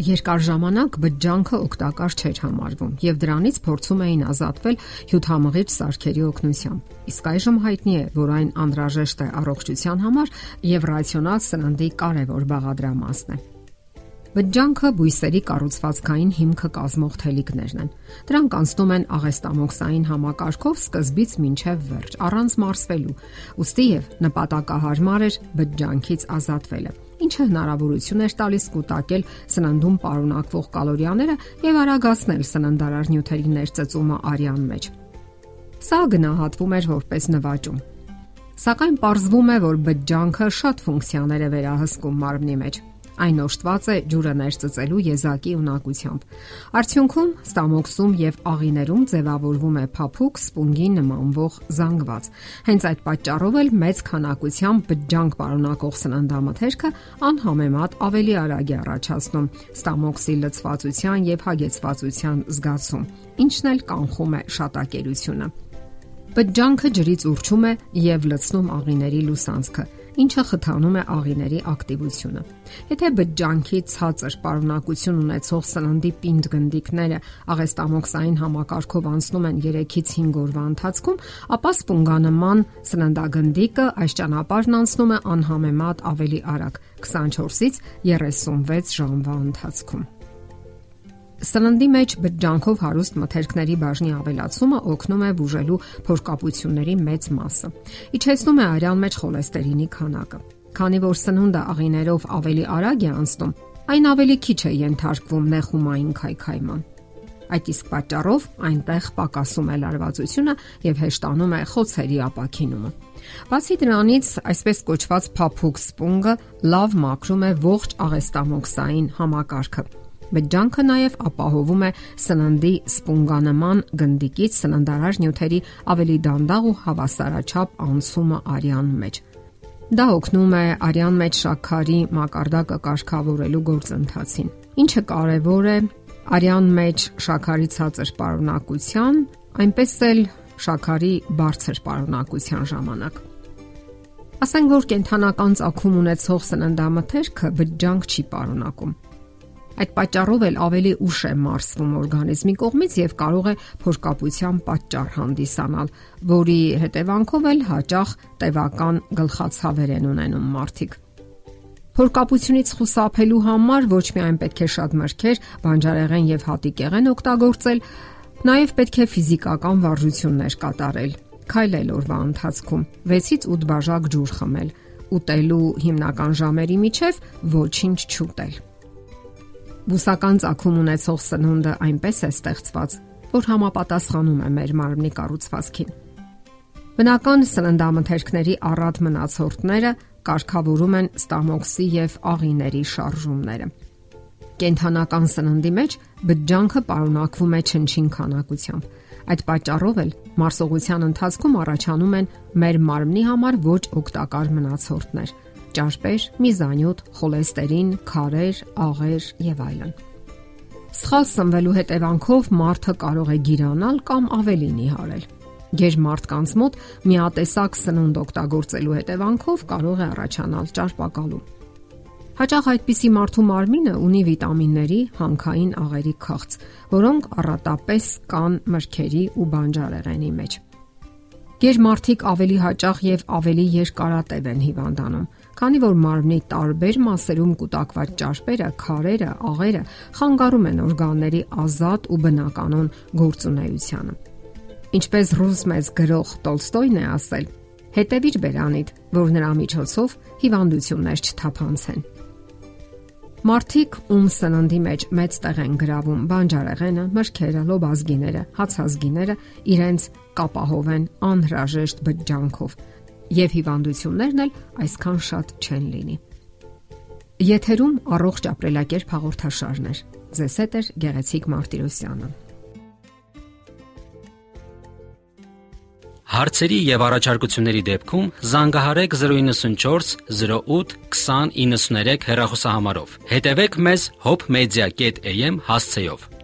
Երկար ժամանակ բջջանքը օգտակար չէր համարվում եւ դրանից փորձում էին ազատվել հյութամղիչ սարքերի օգնությամբ։ Իսկ այժմ հայտնի է, որ այն անհրաժեշտ է առողջության համար եւ ռացիոնալ սննդի կարևոր բաղադրամասն է։ Բջջանքը բույսերի կառուցվածքային հիմքը կազմող թելիկներն են։ Դրանք անցնում են աղեստամոքսային համակարգով սկզբից մինչև վերջ, առանց մարսվելու։ Ոստի եւ նպատակահարմար էր բջջանքից ազատվելը ինչը հնարավորություն էր տալիս կուտակել սննդում պարունակվող կալորիաները եւ արագացնել սննդարար նյութերի ներծծումը արյան մեջ։ Սա գնահատվում էր որպես նվաճում։ Սակայն ողջվում է, որ բջջանքը շատ ֆունկցիաներ է վերահսկում մարմնի մեջ Այն օժտված է ջուրը ներծծելու եզակի ունակությամբ։ Արդյունքում ստամոքսում եւ աղիներում ձևավորվում է փափուկ սպունգի նմանվող զանգված։ Հենց այդ պատճառով էլ մեծ քանակությամբ բջջանք պարունակող սննդամթերքը անհամեմատ ավելի արագ է առաջացնում ստամոքսի լցվածության եւ հագեցվածության զգացում, ինչն էլ կանխում է շատակերությունը։ Բջջանքը ջրից ուրճում է եւ լցնում աղիների լուսանցքը ինչը խթանում է աղիների ակտիվությունը։ Եթե բջջանքի ցածր պարունակություն ունեցող սննդի պինդ գնդիկները աղեստամոքսային համակարգով անցնում են 3-ից 5 օրվա ընթացքում, ապա սպունգանման սննդագնդիկը այս ճանապարհն անցնում է անհամեմատ ավելի արագ 24-ից 36 ժամվա ընթացքում։ Սննդի մեջ բջջանքով հարուստ մթերքների բաժնի ավելացումը օգնում է բուժելու փորկապությունների մեծ մասը։ Իջեցնում է արյան մեջ խոլեստերինի քանակը։ Քանի որ սնունդը աղիներով ավելի արագ է անցնում, այն ավելի քիչ է ենթարկվում նեղումային քայքայման։ Այդ իսկ պատճառով այնտեղ պակասում է լարվածությունը եւ հեշտանում է խոցերի ապակինումը։ Բացի դրանից, այսպես կոչված փափուկ սպունգը լավ մաքրում է ողջ աղեստամոքսային համակարգը Բջջանքը նաև ապահովում է սննդի սպունգանման գնդիկից սննդարար նյութերի ավելի դանդաղ ու հավասարաչափ անցումը արյան մեջ։ Դա օգնում է արյան մեջ շաքարի մակարդակը կարգավորելու գործընթացին, ինչը կարևոր է արյան մեջ շաքարի ցածր պարունակության, այնպես էլ շաքարի բարձր պարունակության ժամանակ։ Ասենք որ կենթանական ցակում ունեցող սննդամթերքը բջջանք չի պարունակում Այդ պատճառով էլ ավելի ուշ է մարսվում օրգանիզմի կողմից եւ կարող է փորկապության պատճառ հանդիսանալ, որի հետևանքով էլ հաճախ տևական գլխացավեր են ունենում մարդիկ։ Փորկապությունից խուսափելու համար ոչ միայն պետք է շատ մրգեր, բանջարեղեն եւ հատիկեղեն օգտագործել, նաեւ պետք է ֆիզիկական վարժություններ կատարել։ Քայլել օրվա ընթացքում 6-ից 8 բաժակ ջուր խմել, ուտելու հիմնական ժամերի միջև ոչինչ չուտել։ Բուսական ցակում ունեցող սնունդը այնպես է ստեղծված, որ համապատասխանում է մեր մարմնի կառուցվածքին։ Բնական սննդամթերքների առատ մնացորդները կարգավորում են ստամոքսի եւ աղիների շարժումները։ Կենթանական սննդի մեջ բջջանքը պարունակվում է չնչին քանակությամբ։ Այդ պատճառով էլ մարսողության ընթացքում առաջանում են մեր մարմնի համար ոչ օգտակար մնացորդներ, ճարպեր, միզանյութ, խոլեստերին, քարեր, աղեր եւ այլն։ Սխալ սնվելու հետևանքով մարդը կարող է գիրանալ կամ ավելին իհարել։ Ģեր մարդկանց մոտ միատեսակ սնունդ օգտագործելու հետևանքով կարող է առաջանալ ճարպակալում։ Հաճախ այդպիսի մարդու մարմինը ունի վիտամինների, հանքային աղերի քաղց, որոնք առատապես կան մրգերի ու բանջարեղենի մեջ։ Գերմարթիկ ավելի հաճախ եւ ավելի երկարատև են հիվանդանում, քանի որ մարմնի տարբեր մասերում կուտակված ճարպերը, քարերը, աղերը խանգարում են օրգանների ազատ ու բնականon գործունեությանը։ Ինչպես ռուս մեծ գրող Տոլստոյն է ասել. հետևիր բերանիդ, որ նրա միջոցով հիվանդություններ չթափանցեն։ Մարտիկ ում սննդի մեջ մեծ տեղ են գրավում բանջարեղենը, մրգերը, լոբազգիները, հացազգիները իրենց կապահովեն անհրաժեշտ բջջանքով, եւ հիվանդություններն էլ այսքան շատ չեն լինի։ Եթերում առողջ ապրելակերպ հաղորդաշարներ։ Ձեզ հետ է Գեղեցիկ Մարտիրոսյանը։ Հարցերի եւ առաջարկությունների դեպքում զանգահարեք 094 08 2093 հեռախոսահամարով։ Հետևեք մեզ hopmedia.am հասցեով։